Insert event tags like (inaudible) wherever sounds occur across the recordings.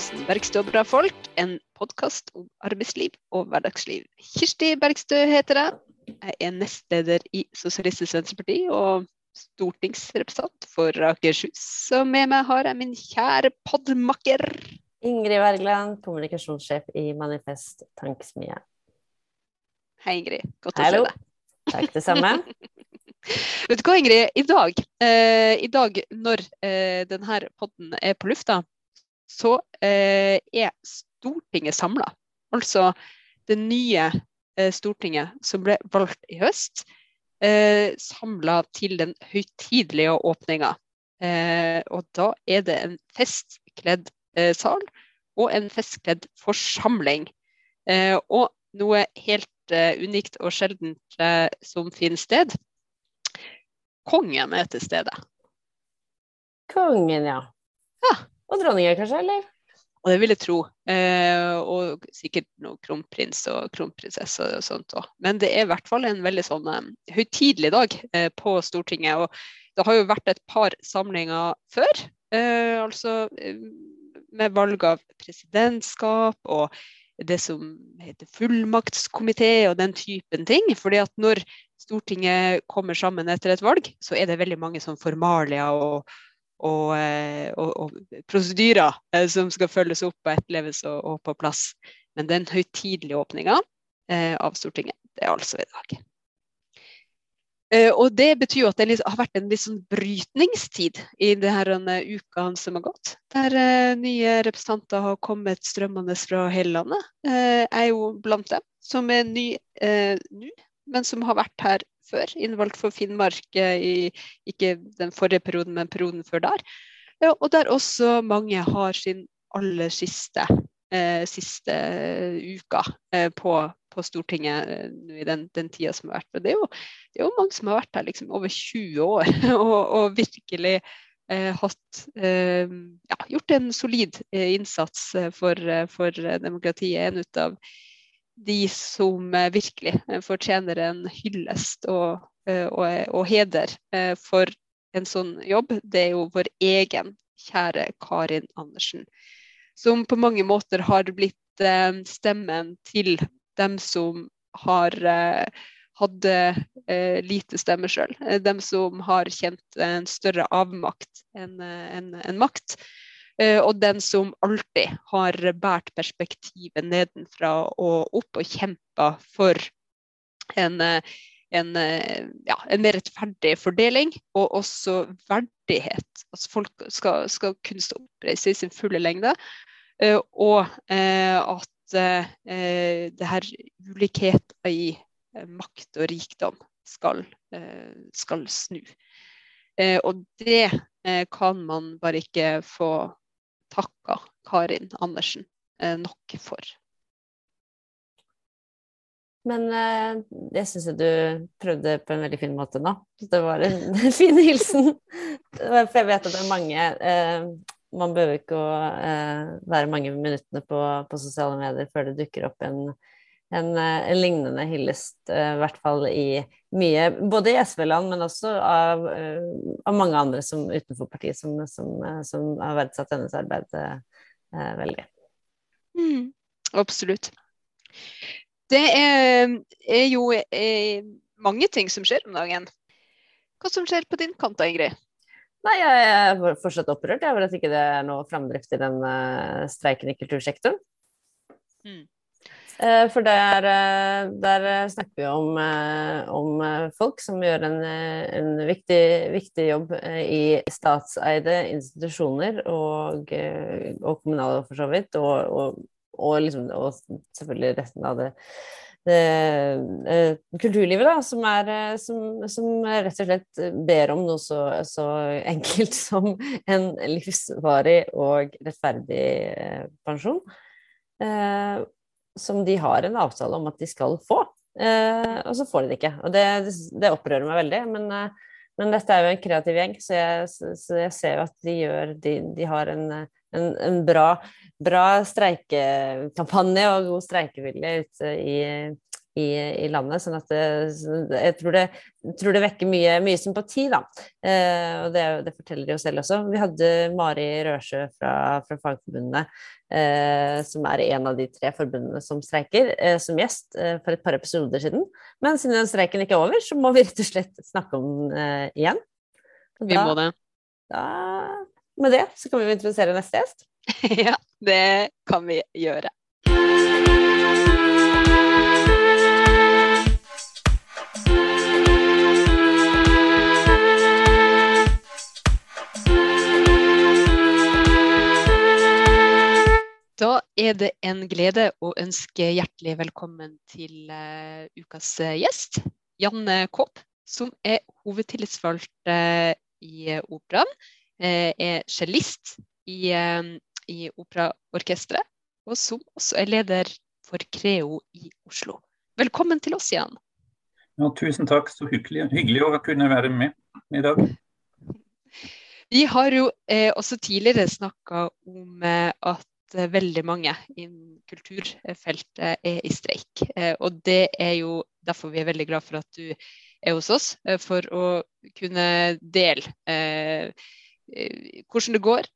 podkasten 'Bergstø og bra folk'. En podkast om arbeidsliv og hverdagsliv. Kirsti Bergstø heter jeg. Jeg er nestleder i Sosialistisk Venstreparti og stortingsrepresentant for Akershus. Så med meg har jeg min kjære podmakker. Ingrid Wergeland, kommunikasjonssjef i Manifest Tanksmie. Hei, Ingrid. Godt å Hello. se deg. Takk, det samme. (laughs) Vet du hva, Ingrid? I dag, eh, i dag når eh, denne podden er på lufta, så eh, er Stortinget samla. Altså det nye eh, Stortinget som ble valgt i høst, eh, samla til den høytidelige åpninga. Eh, og da er det en festkledd eh, sal og en festkledd forsamling. Eh, og noe helt eh, unikt og sjeldent som finner sted. Kongen er til stede. Kongen, ja. Ja. Og dronninger, kanskje, eller? Og det vil jeg tro. Eh, og sikkert noe kronprins og kronprinsesse og sånt òg. Men det er i hvert fall en veldig sånn eh, høytidelig dag eh, på Stortinget. Og det har jo vært et par samlinger før. Eh, altså eh, med valg av presidentskap og det som heter fullmaktskomité og den typen ting. Fordi at når Stortinget kommer sammen etter et valg, så er det veldig mange sånn formalia og og, eh, og, og prosedyrer eh, som skal følges opp og etterleves og, og på plass. Men den høytidelige åpninga eh, av Stortinget, det er altså i dag. Og det betyr at det har vært en litt sånn brytningstid i denne eh, som har gått. Der nye representanter har kommet strømmende fra hele landet. Jeg er jo blant dem som er ny nå, men som har vært her før. Innvalgt for Finnmark eh, i ikke den forrige perioden, men perioden før der. Ja, og der også mange har sin aller siste, eh, siste uka eh, på, på, Stortinget eh, i den, den tida som har vært. Og det er jo, det er jo mange som har vært her liksom over 20 år (laughs) og, og virkelig eh, hatt eh, ja, gjort en solid innsats for, for demokratiet. En ut av de som eh, virkelig eh, fortjener en hyllest og, eh, og, og, heder for en sånn jobb, det er jo vår egen kjære Karin Andersen. Som på mange måter har blitt stemmen til dem som har hatt lite stemme sjøl. Dem som har kjent en større avmakt enn en, en makt. Eh, og den som alltid har båret perspektivet nedenfra og opp og kjempa for en, eh, en, eh, ja, en, mer rettferdig fordeling, og også verdighet. Altså folk skal, skal kunne stå oppreist i sin fulle lengde. Og at det her ulikheter i makt og rikdom skal, skal snu. Og det kan man bare ikke få takka Karin Andersen eh, nok for. Men eh, det syns jeg du prøvde på en veldig fin måte nå. Det var en (laughs) fin hilsen. For jeg vet at det er mange eh, Man behøver ikke å være mange minuttene på, på, sosiale medier før det dukker opp en, en, eh, en lignende hyllest, eh, i hvert fall i mye Både i SV-land, men også av, av, mange andre som, utenfor partiet som, som, som har verdsatt hennes arbeid veldig. Mm, absolutt. Det er, er jo er mange ting som skjer om dagen. Hva som skjer på din kant da, Ingrid? Nei, jeg er fortsatt opprørt over at ikke det er noe framdrift i den streiken i kultursektoren. Mm. Uh, for der, uh, der, snakker vi om, om, folk som gjør en, en viktig, viktig, jobb i statseide institusjoner og, og kommunale, for så vidt, og, og og, liksom, og selvfølgelig resten av det, det eh, kulturlivet, da, som, er, eh, som, som, rett og slett ber om noe så, så, enkelt (laughs) som en livsvarig og rettferdig eh, pensjon. Som de har en avtale om at de skal få, eh, og så får de det ikke. Og det, det opprører meg veldig. men eh, men dette er jo en kreativ gjeng, så jeg, så jeg ser jo at de gjør De, de har en, en, en bra, bra, streikekampanje og god streikevilje ute i, i, i, landet. sånn at det, jeg tror det, tror det vekker mye, mye, sympati, da. Eh, og det, det, forteller de jo selv også. Vi hadde Mari Rørsjø fra, fra Fagforbundet, eh, som er en av de tre forbundene som streiker, eh, som gjest eh, for et par episoder siden. Men siden den streiken ikke er over, så må vi rett og slett snakke om den eh, igjen. Da, vi må det. Da, med det så kan vi introdusere neste gjest. (laughs) ja, det kan vi gjøre. Er det en glede å ønske hjertelig velkommen til uh, ukas uh, gjest. Janne Kopp, som er hovedtillitsvalgt uh, i Operaen. er cellist i, i Operaorkesteret, og som også er leder for Creo i Oslo. Velkommen til oss, Jan. Ja, tusen takk. Så hyggelig, hyggelig å kunne være med i dag. Vi har jo eh, også tidligere snakka om eh, at Eh, veldig mange innen kulturfeltet er i streik. Eh, og det er jo derfor vi er veldig glad for at du er hos oss, eh, for å kunne dele hvordan det går,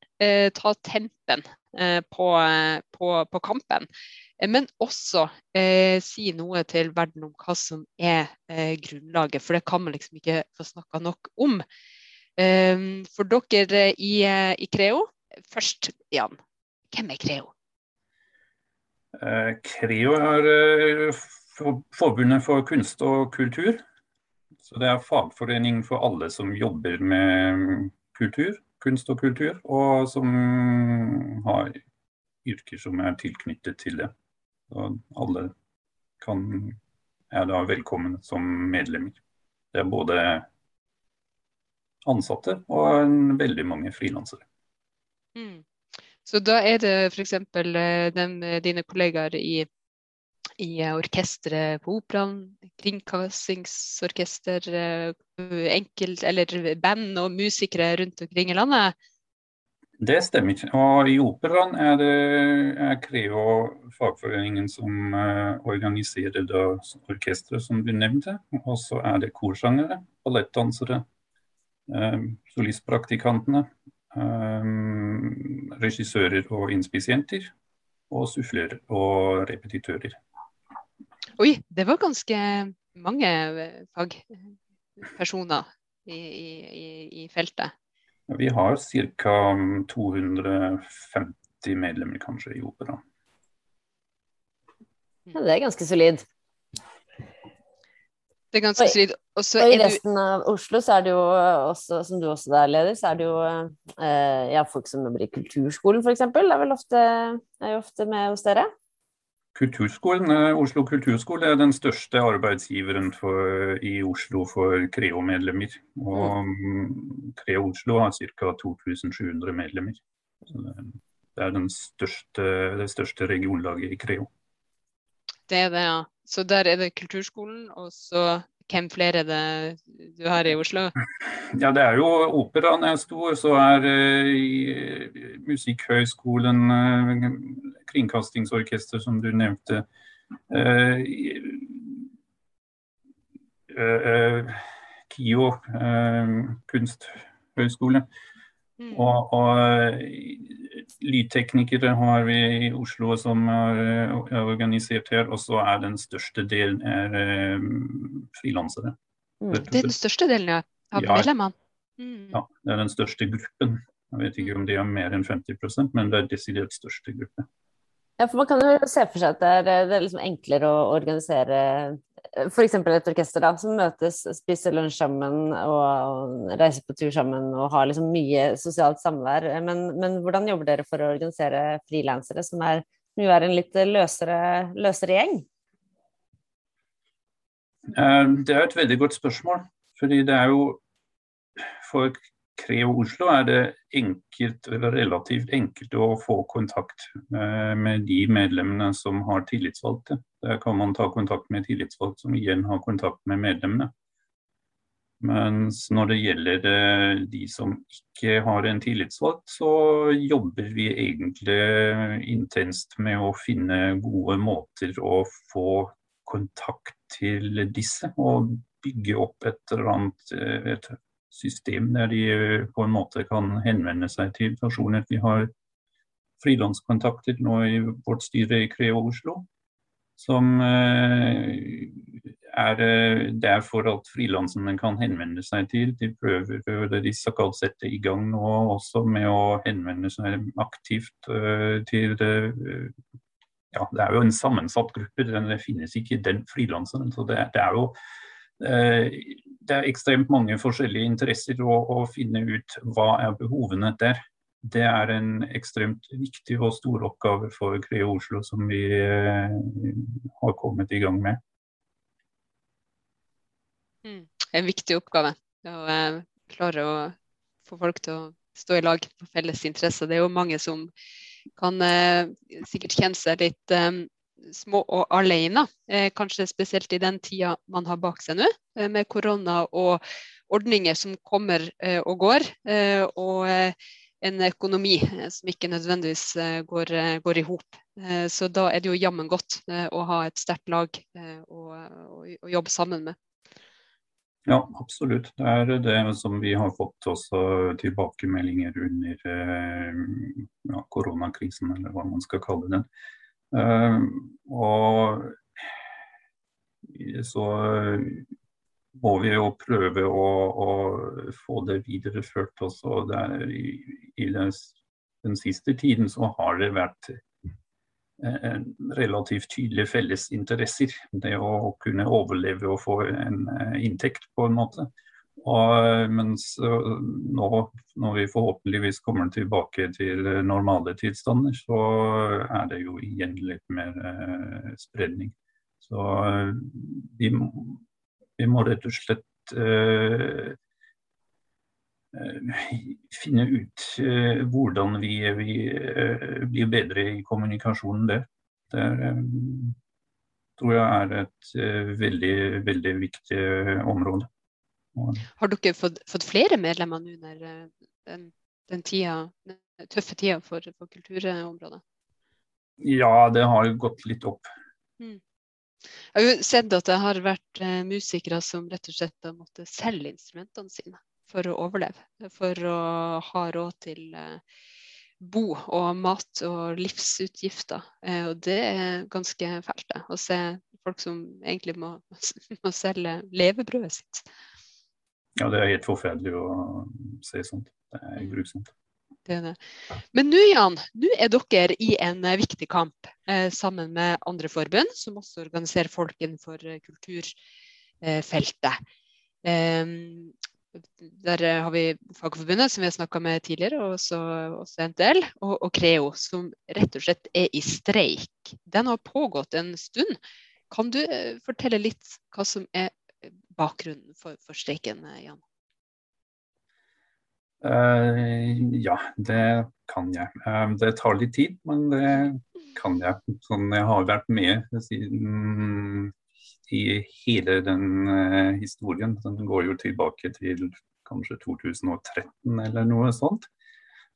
ta tempen på, på, på kampen. Men også eh, si noe til verden om hva som er eh, grunnlaget, for det kan man liksom ikke få snakka nok om. Eh, for dere i, i Creo, først Jan, hvem er Creo? Eh, Creo er eh, Forbundet for kunst og kultur. Så Det er fagforening for alle som jobber med kultur, kunst og kultur, og som har yrker som er tilknyttet til det. Og alle kan, er da velkommen som medlemmer. Det er både ansatte og veldig mange frilansere. Mm. Så da er det f.eks. Eh, dine kollegaer i, i orkesteret på operaen, kringkastingsorkester, eh, enkelt, eller band og musikere rundt omkring i landet? Det stemmer. Og i operaen er det Creo fagforeningen som organiserer det orkesteret som du nevnte. Og så er det korsangere, ballettdansere, solistpraktikantene, regissører og inspisjenter, og sufflører og repetitører. Oi, det var ganske mange eh, fagpersoner i, i, i feltet. Vi har ca. 250 medlemmer kanskje i opera. Ja, det er ganske solid. Det er ganske solid. Og, i resten av Oslo, så er det jo også, som du også er leder, så er det jo eh, ja, folk som jobber i kulturskolen f.eks. Er vel ofte, er jo ofte med hos dere? Kulturskolen, eh, Oslo kulturskole er den største arbeidsgiveren for, i Oslo for Creo-medlemmer. Og mm. Creo Oslo har ca. 2700 medlemmer. Så det er største, det største regionlaget i Creo. Det er det, ja. Så der er det kulturskolen, og så hvem flere er det du har i Oslo? Ja, det er jo Operaen er stor, så er uh, Musikkhøgskolen, uh, Kringkastingsorkester, som du nevnte. Uh, KIO, kunsthøgskole. Mm. Og, og, lydteknikere har vi i Oslo som er, organisert her. Og så er den største delen er um, frilansere. Mm. Det er den største delen ja, av ja. medlemmene? Mm. Ja, det er den største gruppen. Jeg vet ikke om de er mer enn 50% men det er desidert største gruppe. Ja, for Man kan jo se for seg at det er, det er liksom enklere å organisere f.eks. et orkester da, som møtes, spiser lunsj sammen og, og, reiser på tur sammen og har liksom mye sosialt samvær. Men, men hvordan jobber dere for å organisere frilansere, som er, som er en litt løsere, løsere gjeng? Eh, det er et veldig godt spørsmål. fordi det er jo for Creo Oslo er det enkelt, relativt enkelt å få kontakt med de medlemmene som har tillitsvalgte. Der kan man ta kontakt med tillitsvalgt som igjen har kontakt med medlemmene. Mens når det gjelder eh, de som ikke har en tillitsvalgt, så jobber vi egentlig intenst med å finne gode måter å få kontakt til disse og bygge opp et eller annet et system der de på en måte kan henvende seg til personer. Vi har frilanskontakter nå i vårt styre i Creo Oslo som eh, er eh, der for at frilanserne kan henvende seg til. De prøver de skal sette i gang nå også med å henvende seg aktivt eh, til ja, Det er jo en sammensatt gruppe, det finnes ikke den frilanseren. så det, det, er jo det er ekstremt mange forskjellige interesser å, å finne ut hva er behovene der det er en ekstremt viktig og stor oppgave for Creo Oslo som vi eh, har kommet i gang med. Mm. En viktig oppgave å eh, klare å få folk til å stå i lag for felles interesser. Det er jo mange som kan eh, sikkert kjenne seg litt eh, små og alene. Eh, kanskje spesielt i den tida man har bak seg nå, eh, med korona og ordninger som kommer og går. og en økonomi eh, som ikke nødvendigvis eh, går, eh, går i hop. Så da er det jo jammen godt å ha et sterkt lag å, å, jobbe sammen med. Ja, absolutt. Det er det som vi har fått også tilbakemeldinger under ja, koronakrisen, eller hva man skal kalle den. Og så må vi jo prøve å, å få det videreført også. I, i den, siste tiden så har det vært en relativt tydelige fellesinteresser. Det å, kunne overleve og få en uh, inntekt, på en måte. Og, mens nå, når vi forhåpentligvis kommer tilbake til normale tilstander, så er det jo igjen litt mer uh, spredning. Så vi vi må rett og slett uh, finne ut uh, hvordan vi, vi uh, blir bedre i kommunikasjonen der. Det tror jeg er et veldig, veldig viktig område. Har dere fått, fått flere medlemmer nå under den, den, tida, den tøffe tida for, for kulturområdet? Ja, det har gått litt opp. Mm. Jeg har jo sett at det har vært eh, musikere som rett og slett har måttet selge instrumentene sine for å overleve. For å ha råd til eh, bo og mat og livsutgifter. Eh, og det er ganske fælt det, å se folk som egentlig må, (laughs) må selge levebrødet sitt. Ja, det er helt forferdelig å si sånt. Det er mm. grusomt. Det det. Men nå, Jan, nå er dere i en eh, viktig kamp eh, sammen med andre forbund, som også organiserer folk innenfor eh, kulturfeltet. Eh, der har vi Fagforbundet, som vi har snakka med tidligere, og også, også NTL, og, og, Creo, som rett og slett er i streik. Den har pågått en stund. Kan du eh, fortelle litt hva som er bakgrunnen for, for streiken, Jan? Uh, ja, det kan jeg. Uh, det tar litt tid, men det kan jeg. Sånn, jeg har vært med siden i hele den uh, historien. Den går jo tilbake til kanskje 2013 eller noe sånt.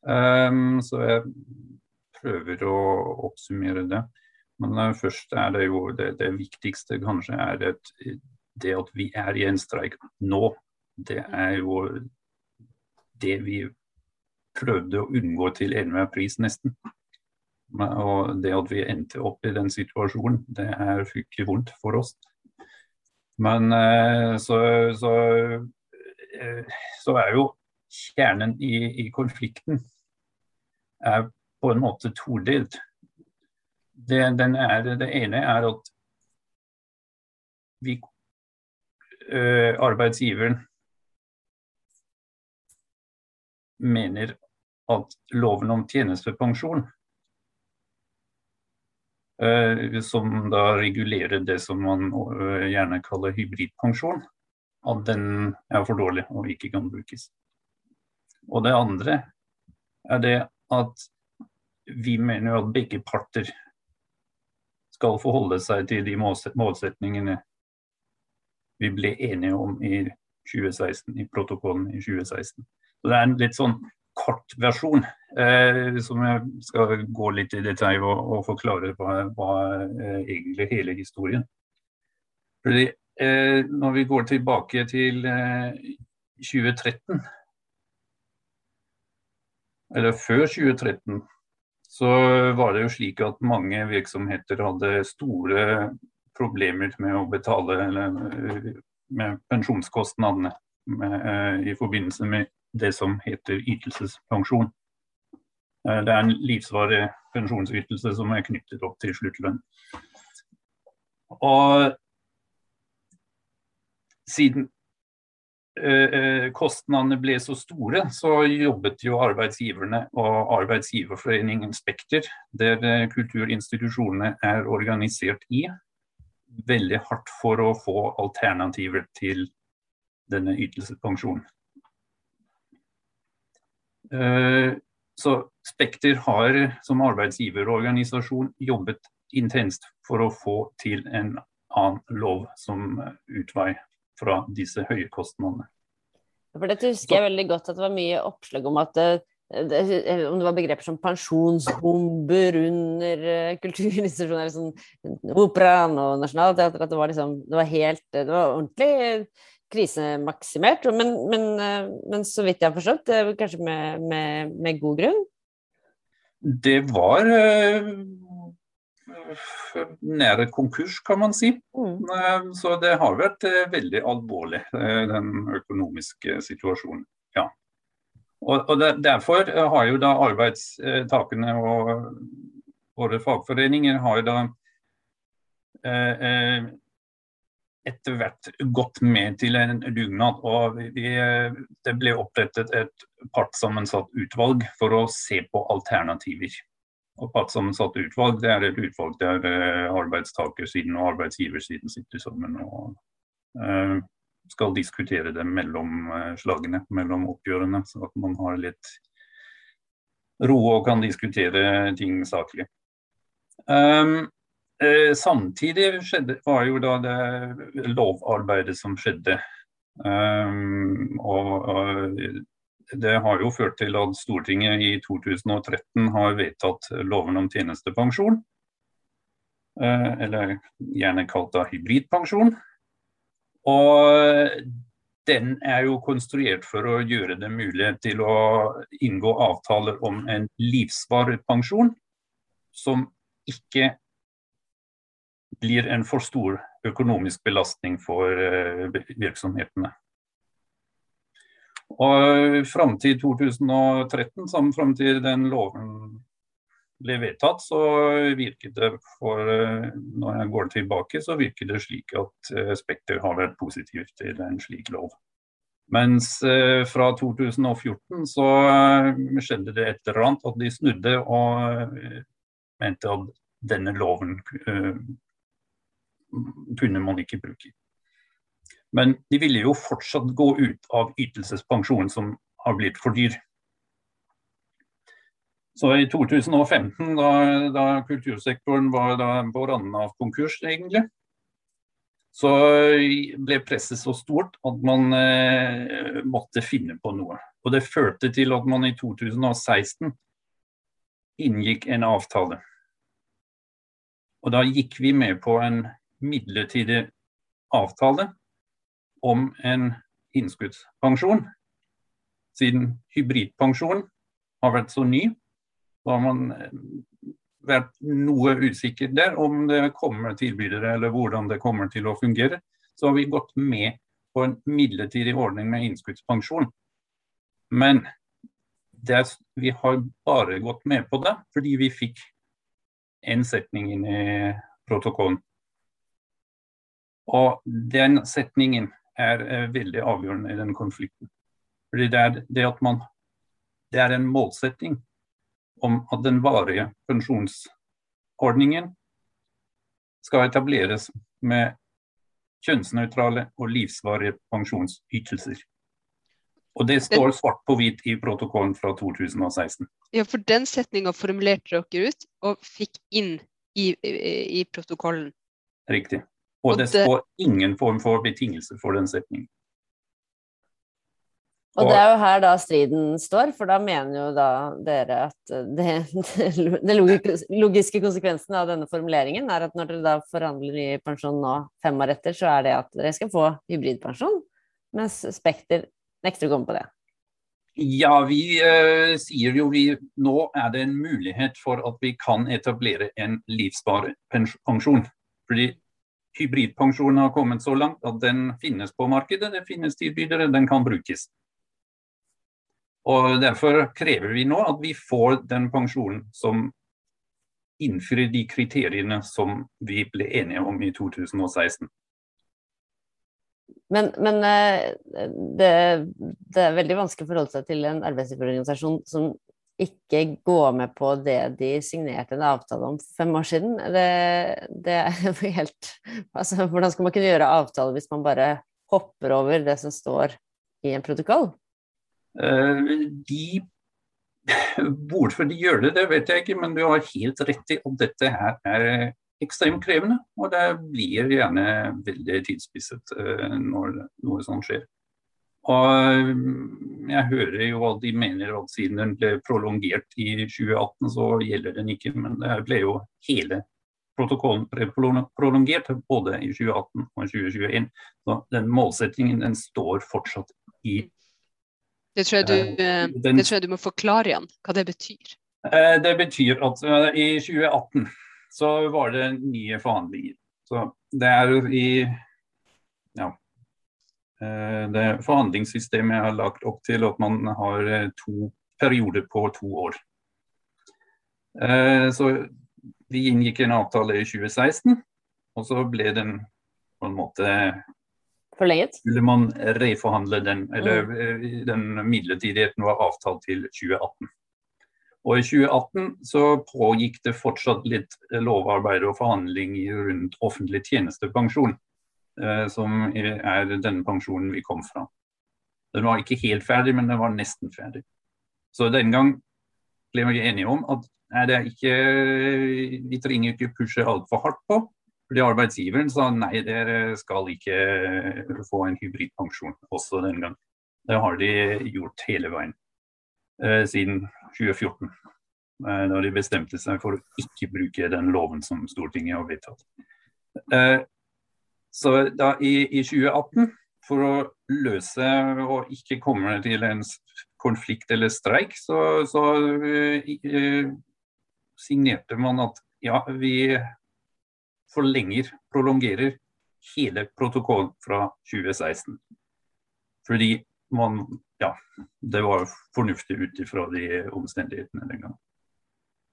Så jeg prøver å oppsummere det. Men først er det jo det, det viktigste kanskje er det, det at vi er i en streik nå. Det er jo det vi prøvde å unngå til enhver pris, nesten. Og det at vi endte opp i den situasjonen, det er fryktelig vondt for oss. Men eh, så, så, eh, så er jo kjernen i, i, konflikten er på en måte todelt. Det, er, det ene er at vi, arbeidsgiveren mener at loven om tjenestepensjon, eh, som da regulerer det som man eh, gjerne kaller hybridpensjon, at den er for dårlig og ikke kan brukes. Og det andre er det at vi mener at begge parter skal forholde seg til de målsetningene vi ble enige om i 2016, i protokollen i 2016. Så Det er en litt sånn kort versjon eh, som jeg skal gå litt i detalj og, og forklare hva, hva eh, egentlig hele historien. Fordi, eh, når vi går tilbake til eh, 2013, eller før 2013, så var det jo slik at mange virksomheter hadde store problemer med å betale eh, med pensjonskostnadene eh, i forbindelse med det som heter ytelsespensjon. Eh, det er en livsvarig pensjonsytelse som er knyttet opp til sluttlønn. Og siden kostnadene ble så store, så jobbet jo arbeidsgiverne og arbeidsgiverforeningen Spekter, der kulturinstitusjonene er organisert i, veldig hardt for å få alternativer til denne ytelsespensjonen. Så Spekter har som arbeidsgiverorganisasjon jobbet intenst for å få til en annen lov som utvei fra disse høye kostnadene. For Dette husker jeg veldig godt, at det var mye oppslag om at det, om det var begreper som pensjonsbomber under uh, kulturinstitusjoner, sånn Operaen og Nationaltheatret, at det var, liksom, det var helt Det var ordentlig krisemaksimert. Men, men, men så vidt jeg har forstått, kanskje med, med, med god grunn? Det var nære konkurs, kan man si. Mm. Eh, så det har vært veldig alvorlig, den økonomiske situasjonen. Og, og Derfor har jo da arbeidstakerne og våre fagforeninger har jo da etter hvert gått med til en dugnad. og vi, Det ble opprettet et partssammensatt utvalg for å se på alternativer. Og Partssammensatt utvalg det er et utvalg der eh, arbeidstakersiden og arbeidsgiversiden sitter sammen og uh, skal diskutere det mellom uh, slagene, mellom oppgjørene, så at man har litt ro og kan diskutere ting saklig. Um, Eh, samtidig skjedde, var jo da det lovarbeidet som skjedde. Um, og, og, det har jo ført til at Stortinget i 2013 har vedtatt loven om tjenestepensjon. Uh, eller gjerne kalt da hybridpensjon. Og den er jo konstruert for å gjøre det mulig til å inngå avtaler om en livsvarig pensjon som ikke blir en for stor økonomisk belastning for eh, virksomhetene. Og Fram til 2013, som fram til den loven ble vedtatt, så virket det for eh, Når jeg går tilbake, så virker det slik at eh, Spekter har vært positivt til en slik lov. Mens fra 2014 så skjedde det et eller annet, at de snudde og mente at denne loven kunne man ikke bruke. Men de ville jo fortsatt gå ut av ytelsespensjonen som har blitt for dyr. Så i 2015, da, da kultursektoren var på randen av konkurs, egentlig, så ble presset så stort at man eh, måtte finne på noe. Og det førte til at man i 2016 inngikk en avtale. Og da gikk vi med på en midlertidig avtale om en innskuddspensjon. Siden hybridpensjon har vært så ny, har man eh, vært noe usikker der om det kommer tilbydere eller hvordan det kommer til å fungere. Så har vi gått med på en midlertidig ordning med innskuddspensjon. Men det, vi har bare gått med på det fordi vi fikk en setning inn i protokollen. Og den setningen er eh, veldig avgjørende i den konflikten. Fordi det er, det man, det er en målsetting om at den varige pensjonsordningen skal etableres med kjønnsnøytrale og livsvarige pensjonsytelser. Og det står svart på hvit i protokollen fra 2016. Ja, for den setninga formulerte dere ut og fikk inn i, i, i protokollen. Riktig. Og det står ingen form for betingelse for den setningen. Og det er jo her da striden står, for da mener jo da dere at det, logiske konsekvensen av denne formuleringen er at når dere da forhandler i pensjon nå fem år etter, så er det at dere skal få hybridpensjon, mens Spekter nekter å komme på det. Ja, vi eh, sier jo vi nå er det en mulighet for at vi kan etablere en livssparepensjon. Fordi hybridpensjonen har kommet så langt at den finnes på markedet, det finnes tilbydere, den kan brukes. Og Derfor krever vi nå at vi får den pensjonen som innfrir de kriteriene som vi ble enige om i 2016. Men, men eh, det, det, er veldig vanskelig å forholde seg til en arbeidsgiverorganisasjon som ikke går med på det de signerte en avtale om fem år siden. Det, det er (laughs) helt altså, Hvordan skal man kunne gjøre avtale hvis man bare hopper over det som står i en protokoll? Eh, de Hvorfor de gjør det, det vet jeg ikke, men du har helt rett i at dette her er ekstremt krevende. Og det blir gjerne veldig tidsspisset eh, når noe sånt skjer. Og jeg hører jo at de mener at siden den ble prolongert i 2018, så gjelder den ikke. Men det ble jo hele protokollen prolongert både i 2018 og 2021. Så den målsettingen den står fortsatt i det tror, du, eh, Den, det tror, jeg du, må forklare igjen, hva det betyr. Eh, det betyr at eh, i 2018 så var det nye forhandlinger. Så det er i ja, det forhandlingssystemet har lagt opp til at man har to perioder på to år. Så vi inngikk en avtale i 2016, og så ble den på en måte Forlenget? Ville man reforhandle den, eller mm. Eh, den midlertidigheten var avtalt til 2018. Og I 2018 så pågikk det fortsatt litt lovarbeid og forhandling rundt offentlig tjenestepensjon, eh, som er denne pensjonen vi kom fra. Den var ikke helt ferdig, men den var nesten ferdig. Så den gang ble vi enige om at nei, det er ikke, vi trenger ikke pushe altfor hardt på. Fordi arbeidsgiveren sa nei, dere skal ikke eh, få en hybridpensjon også den gang. Det har de gjort hele veien eh, siden 2014. Eh, da de bestemte seg for å ikke bruke den loven som Stortinget har vedtatt. Eh, så da i, i, 2018, for å løse og ikke komme til en konflikt eller streik, så, så eh, signerte man at ja, vi forlenger, prolongerer hele protokollen fra 2016. Fordi man Ja, det var fornuftig ut ifra de omstendighetene den gangen.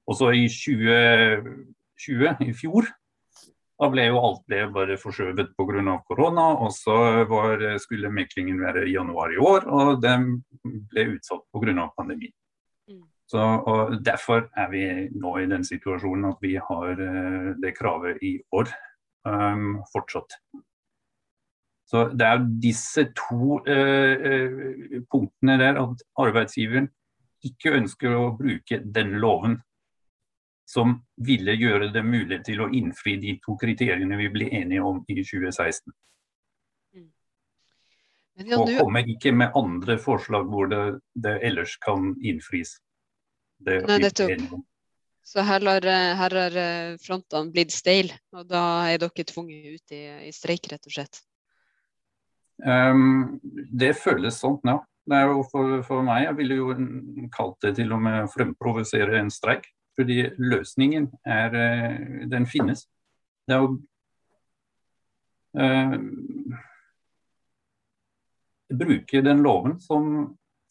Og så i 2020, i fjor, da ble jo alt ble bare forskjøvet pga. korona. Og så var, skulle meklingen være i januar i år, og den ble utsatt pga. pandemien. Så, og Derfor er vi nå i den situasjonen at vi har uh, det kravet i år um, fortsatt. Så Det er disse to uh, uh, punktene der at arbeidsgiveren ikke ønsker å bruke den loven som ville gjøre det mulig til å innfri de to kriteriene vi ble enige om i 2016. Mm. og kommer ikke med andre forslag hvor det, det ellers kan innfris. Nei, nettopp. Så her har, her har eh, frontene blitt steile, og da er dere tvunget ut i, i streik, rett og slett? Um, det føles sånn, ja. Det er for, for, meg, jeg ville jo kalt det til og med fremprovosere en streik. Fordi løsningen er eh, Den finnes. Det er jo uh, Bruke den loven som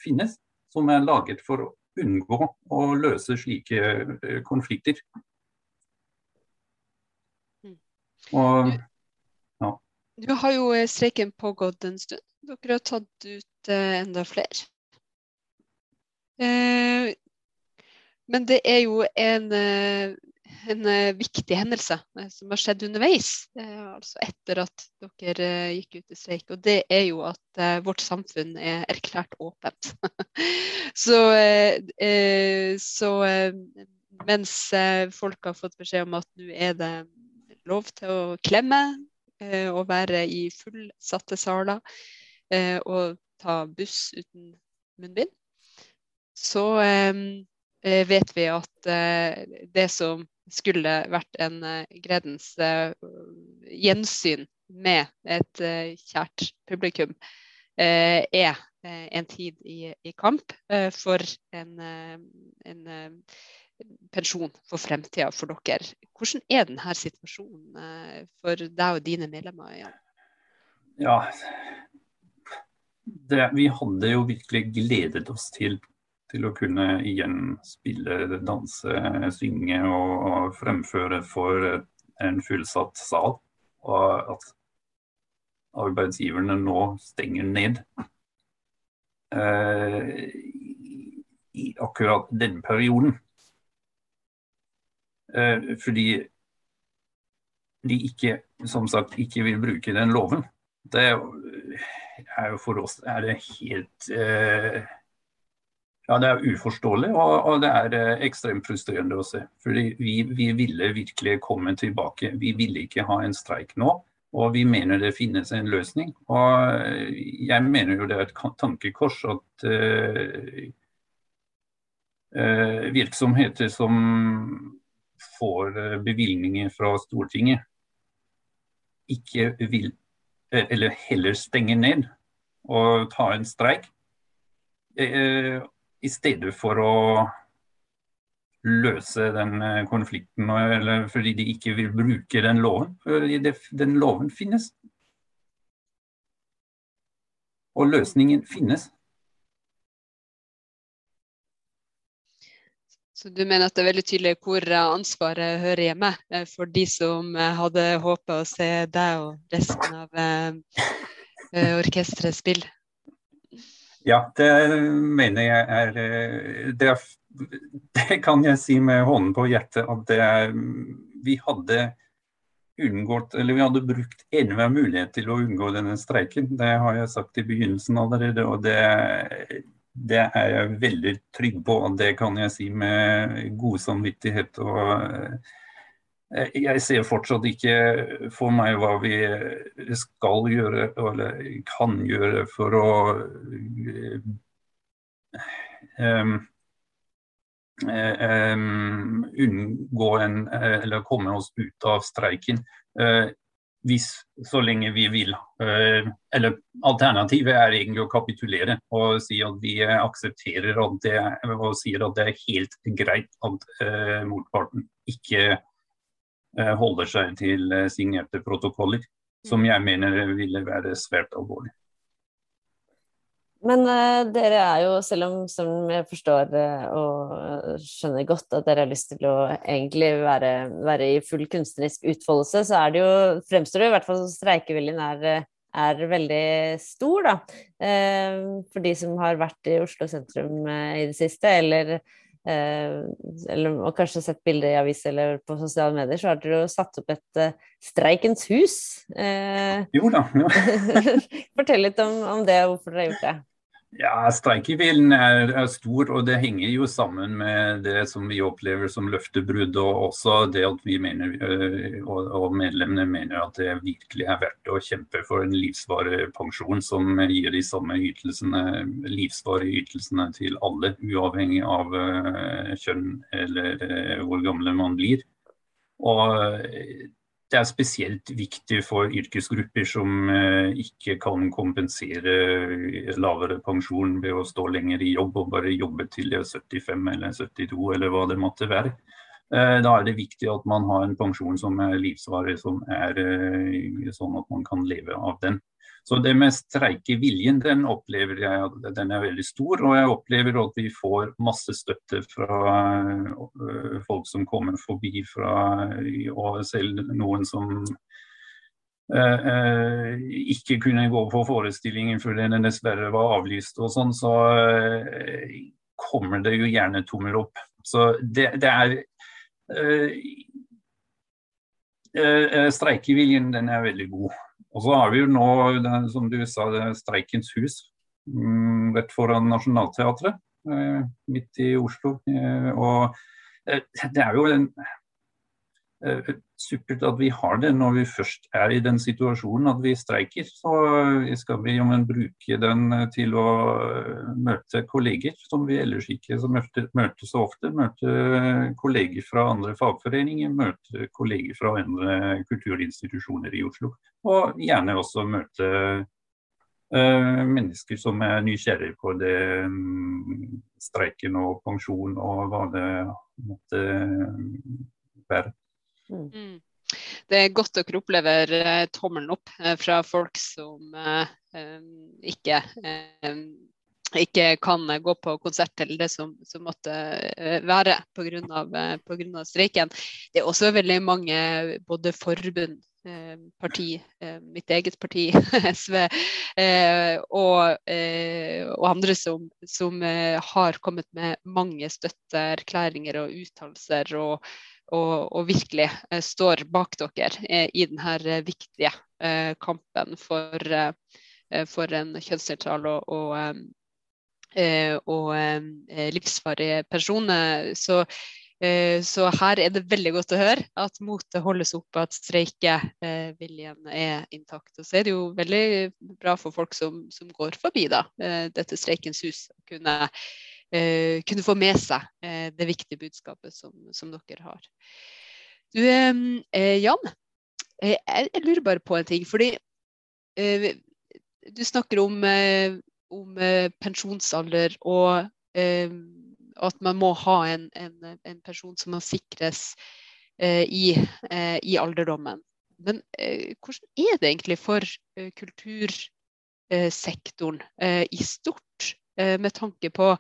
finnes, som er laget for unngå å løse slike eh, konflikter. Mm. Og, ja. Du har jo eh, streiken pågått en stund. Dere har tatt ut eh, enda flere. Eh, men det er jo en eh, en uh, viktig hendelse uh, som har skjedd underveis, uh, altså etter at dere gikk ut i streik. Og det er jo at vårt samfunn er erklært åpent. (laughs) så, så mens folk har fått beskjed om at nå er det lov til å klemme og være i fullsatte saler og ta buss uten munnbind. Så vet vi at det som skulle vært en gredens gjensyn med et kjært publikum, er en tid i, i kamp for en, en pensjon for fremtida for dere. Hvordan er denne situasjonen eh, for deg og dine medlemmer? Jan? ja det, vi hadde jo virkelig gledet oss til, til, å kunne igjen spille, danse, synge og, og fremføre for en fullsatt sal. Og at arbeidsgiverne nå stenger ned. Eh, I akkurat den perioden. Eh, fordi de ikke, som sagt, ikke vil bruke den loven. Det er jo for oss er det helt eh, ja, det er uforståelig og, og det er eh, ekstremt frustrerende å se. Fordi vi, vi, ville virkelig komme tilbake. Vi ville ikke ha en streik nå. Og vi mener det finnes en løsning. Og jeg mener jo det er et tankekors at uh, uh, virksomheter som får eh, bevilgninger fra Stortinget, ikke vil eh, Eller heller stenger ned og tar en streik. Eh, I stedet for å løse den konflikten, eller fordi de ikke vil bruke den loven. Fordi den loven finnes. Og løsningen finnes. Så du mener at det er veldig tydelig hvor ansvaret hører hjemme eh, for de som eh, hadde håpa å se deg og resten av eh, eh orkesteret spille? Ja, det mener jeg er det, (laughs) det, kan jeg si med hånden på hjertet at det Vi hadde unngått, eller vi hadde brukt enhver mulighet til å unngå denne streiken. Det har jeg sagt i begynnelsen allerede. og det det er jeg veldig trygg på, og det kan jeg si med god samvittighet. og eh, jeg ser fortsatt ikke for meg hva vi skal gjøre eller kan gjøre for å um, um, unngå en Eller komme oss ut av streiken. Uh, hvis så lenge vi vil. Uh, eller alternativet er egentlig å kapitulere og si at vi aksepterer at det, og sier at det er helt greit at uh, motparten ikke holder seg til signerte protokoller. Som jeg mener ville være svært alvorlig. Men uh, dere er jo, selv om som jeg forstår uh, og skjønner godt at dere har lyst til å egentlig være, være i full kunstnerisk utfoldelse, så er det jo, fremstår det i hvert fall som streikeviljen er, er, veldig stor, da. Uh, for de som har vært i Oslo sentrum i det siste, eller eller og kanskje sett bilder i avis eller på sosiale medier, så har dere jo satt opp et uh, Streikens hus. Eh, jo da. Ja. (laughs) Fortell litt om, om, det, og hvorfor dere har gjort det. Ja, Streikeviljen er, er, stor, og det henger jo sammen med det som vi opplever som løftebrudd. Og også det at vi mener, øh, og, og medlemmene mener at det virkelig er verdt å kjempe for en livsvarig pensjon som gir de samme ytelsene, livsvarige ytelsene til alle, uavhengig av uh, kjønn eller uh, hvor gamle man blir. Og det er spesielt viktig for yrkesgrupper som eh, ikke kan kompensere lavere pensjon ved å stå lenger i jobb og bare jobbe til de er 75 eller 72 eller hva det måtte være. Eh, da er det viktig at man har en pensjon som er livsvarig, som er eh, sånn at man kan leve av den. Så det med streikeviljen, den opplever jeg den er veldig stor. Og jeg opplever at vi får masse støtte fra øh, folk som kommer forbi fra Og selv noen som Uh, ikke kunne gå på forestillingen før den dessverre var avlyst og sånn, så kommer det jo gjerne tommel opp. Så det, det er Streikeviljen den er veldig god. Og så har vi jo nå, som du sa, Streikens hus mm, rett foran Nationaltheatret eh, midt i Oslo. Eh, og eh, det er jo en supert at vi har det når vi først er i den situasjonen at vi streiker. Så skal vi bruke den eh, til å eh, møte kolleger som vi ellers ikke møter, møter så ofte. Møte kolleger fra andre fagforeninger, møte kolleger fra andre kulturinstitusjoner i Oslo. Og gjerne også møte mennesker som er nysgjerrige på det um, streiken og pensjon og hva det måtte være. Mm. mm. Det er godt dere opplever eh, tommelen opp eh, fra folk som eh, ikke, ikke kan gå på konsert eller det som, som måtte være pga. streiken. Det er også veldig mange både forbund parti, mitt eget parti, (laughs) SV, og, og andre som, som, har kommet med mange støtteerklæringer og uttalelser og, og, og virkelig eh, står bak dere eh, i denne eh, viktige kampen for, for en kjønnsnøytral og, og, og livsfarlig person. Så, så, her er det veldig godt å høre at motet holdes oppe, at streikeviljen er intakt. Og så er det jo veldig bra for folk som, som går forbi da, dette Streikens hus, å kunne kunne få med seg eh, det viktige budskapet som, som dere har. Du, eh, Jan, jeg, jeg, lurer bare på en ting. fordi eh, du snakker om, eh, om eh, pensjonsalder og at man må ha en, en, en person som må sikres i, i, alderdommen. Men hvordan er det egentlig for kultursektoren i stort, med tanke på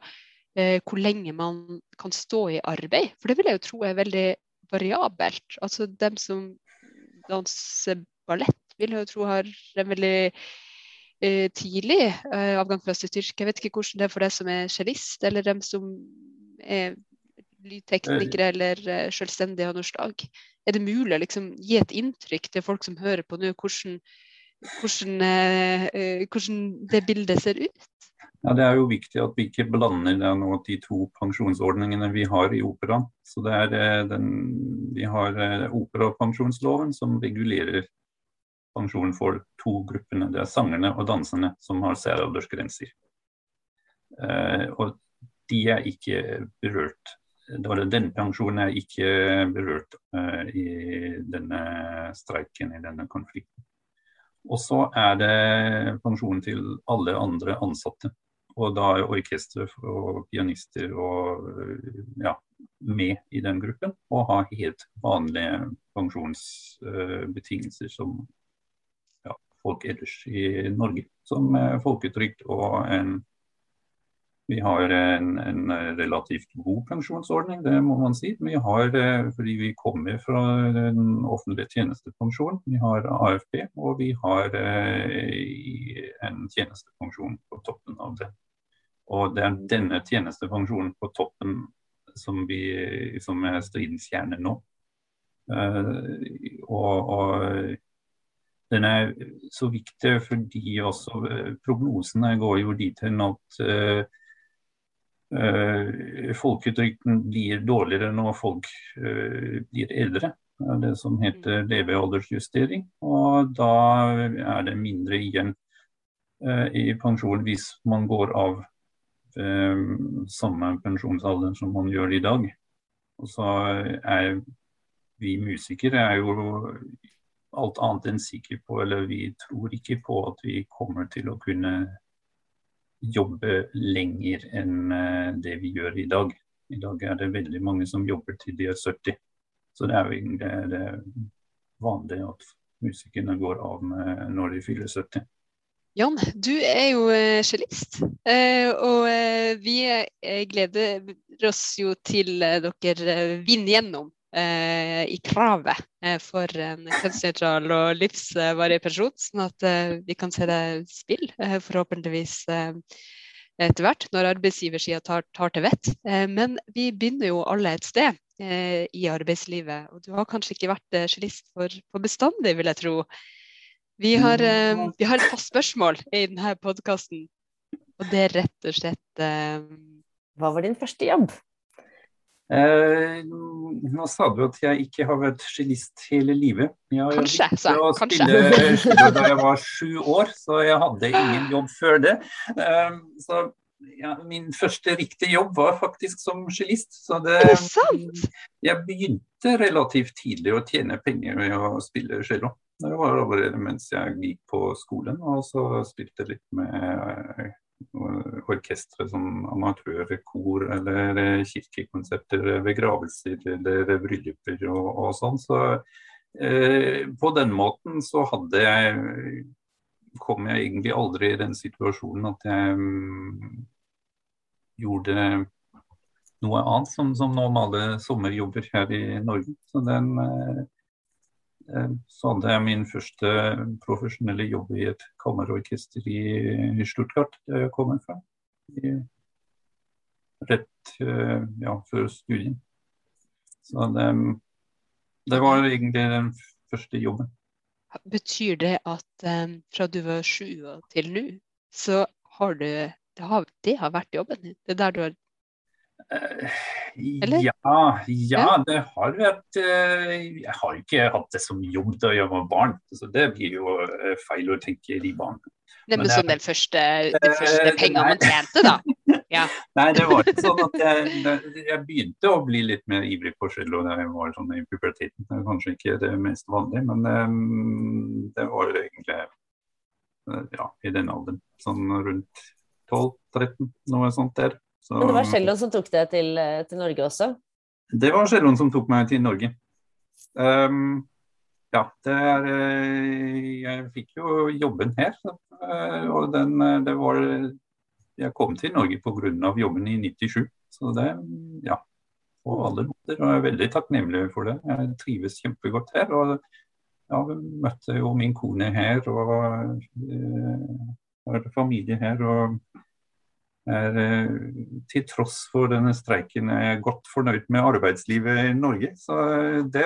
eh, hvor lenge man kan stå i arbeid. For det vil jeg jo tro er veldig variabelt. Altså dem som danser ballett, vil jeg jo tro har en veldig eh, tidlig eh, avgang fra sitt. Jeg vet ikke hvordan det er for deg som er cellist, eller dem som er lydteknikere eller eh, selvstendige av noe slag. Er det mulig å liksom, gi et inntrykk til folk som hører på nå, hvordan, hvordan, uh, hvordan det bildet ser ut? Ja, Det er jo viktig at vi ikke blander de to pensjonsordningene vi har i operaen. Så eh, Vi har eh, operapensjonsloven som regulerer pensjonen for to gruppene. Det er sangerne og danserne som har særaldersgrenser. Eh, og de er ikke berørt. Den pensjonen er ikke berørt eh, i denne streiken, i denne konflikten. Og så er det pensjonen til alle andre ansatte. Og da er orkester og pianister og, ja, med i den gruppen. Og har helt vanlige pensjonsbetingelser som ja, folk ellers i Norge. Som folketrygd og en vi har en, en, relativt god pensjonsordning, det må man si. Vi har, fordi vi kommer fra den offentlige tjenestepensjonen. Vi har AFP, og vi har en tjenestepensjon på toppen av det. Og det er denne tjenestefunksjonen på toppen som, vi, som er stridens kjerne nå. Uh, og, og, den er så viktig fordi også uh, prognosene går jo dit hen at uh, folketrygden blir dårligere når folk blir eldre. Det det som heter levealdersjustering. Og da er det mindre igjen i pensjon hvis man går av samme pensjonsalder som man gjør i dag. Og så er vi musikere er jo alt annet enn sikre på, eller vi tror ikke på at vi kommer til å kunne jobbe lenger enn eh, det vi gjør i dag. I dag er det veldig mange som jobber til de er 70. Så det er jo egentlig vanlig at musikerne går av når de fyller 70. Jan, du er jo eh, cellist, eh, og eh, vi gleder oss jo til dere vinner gjennom i kravet for en kjønnsnøytral og livsvarig person, sånn at vi kan se det spill, forhåpentligvis etter hvert, når arbeidsgiversida tar, tar, til vett. Men vi begynner jo alle et sted i arbeidslivet, og du har kanskje ikke vært cellist for, for bestandig, vil jeg tro. Vi har, uh, vi har, et fast spørsmål i denne podkasten, og det er rett og slett uh, Hva var din første jobb? Eh, nå sa du at jeg ikke har vært cellist hele livet. Jeg kanskje, sa jeg. Kanskje. da jeg var sju år, så jeg hadde ingen jobb før det. Eh, så ja, min første riktige jobb var faktisk som cellist. Så det, er det sant? Jeg begynte relativt tidlig å tjene penger ved å spille cello. Det var allerede mens jeg gikk på skolen, og så spilte litt med orkestre som amatørkor eller eh, kirkekonsepter ved gravelser eller brylluper og, og sånn. Så eh, på den måten så hadde jeg kom jeg egentlig aldri i den situasjonen at jeg mm, gjorde noe annet som, som normale sommerjobber her i Norge. Så den eh, Eh, så hadde jeg min første profesjonelle jobb i et kammerorkester i, Stuttgart, der jeg kommer fra. Rett eh, ja, før studien. Så det, det, var egentlig den første jobben. Betyr det at um, fra du var sju til nå, så har du det har, det har vært jobben din? Det er der du har eller? Ja, ja, det har vært eh, Jeg har ikke hatt det som jobb da jeg var barn. Så det blir jo eh, feil å tenke de barna. Nei, men, som den første, de første eh, pengene man tjente, da? Ja. (laughs) Nei, det var ikke sånn at jeg, jeg begynte å bli litt mer ivrig på cello da jeg var sånn i puberteten. Det er kanskje ikke det mest vanlige, men um, det var egentlig ja, i den alderen. Sånn rundt 12-13, noe sånt der. Så, Men det var celloen som tok deg til, eh, til, Norge også? Det var celloen som tok meg til Norge. Um, ja, det er eh, Jeg fikk jo jobben her. Eh, og den, det var Jeg kom til Norge pga. jobben i 97. Så det, ja. På alle måter. Og jeg er veldig takknemlig for det. Jeg trives kjempegodt her. Og ja, vi møtte jo min kone her, og øh, familie her. og er eh, til tross for denne streiken er godt fornøyd med arbeidslivet i Norge. Så eh, det,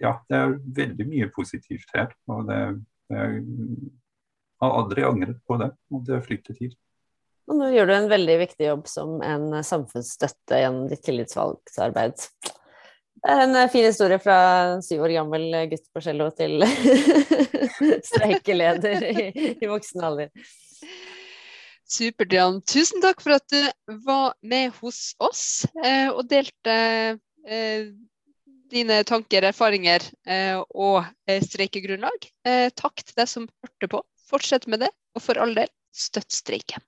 ja, det er veldig mye positivt her. Og det, jeg har aldri angret på det. Og det flyttet hit. Og nå gjør du en veldig viktig jobb som en samfunnsstøtte gjennom ditt tillitsvalgsarbeid. Det er en fin historie fra syv år gammel gutt på cello til (laughs) streikeleder i, i voksen alder. Supert, Jan. Tusen takk for at du var med hos oss eh, og delte eh, dine tanker, erfaringer eh, og streikegrunnlag. Takk til deg som hørte på. Fortsett med det, og for all del, støtt streiken.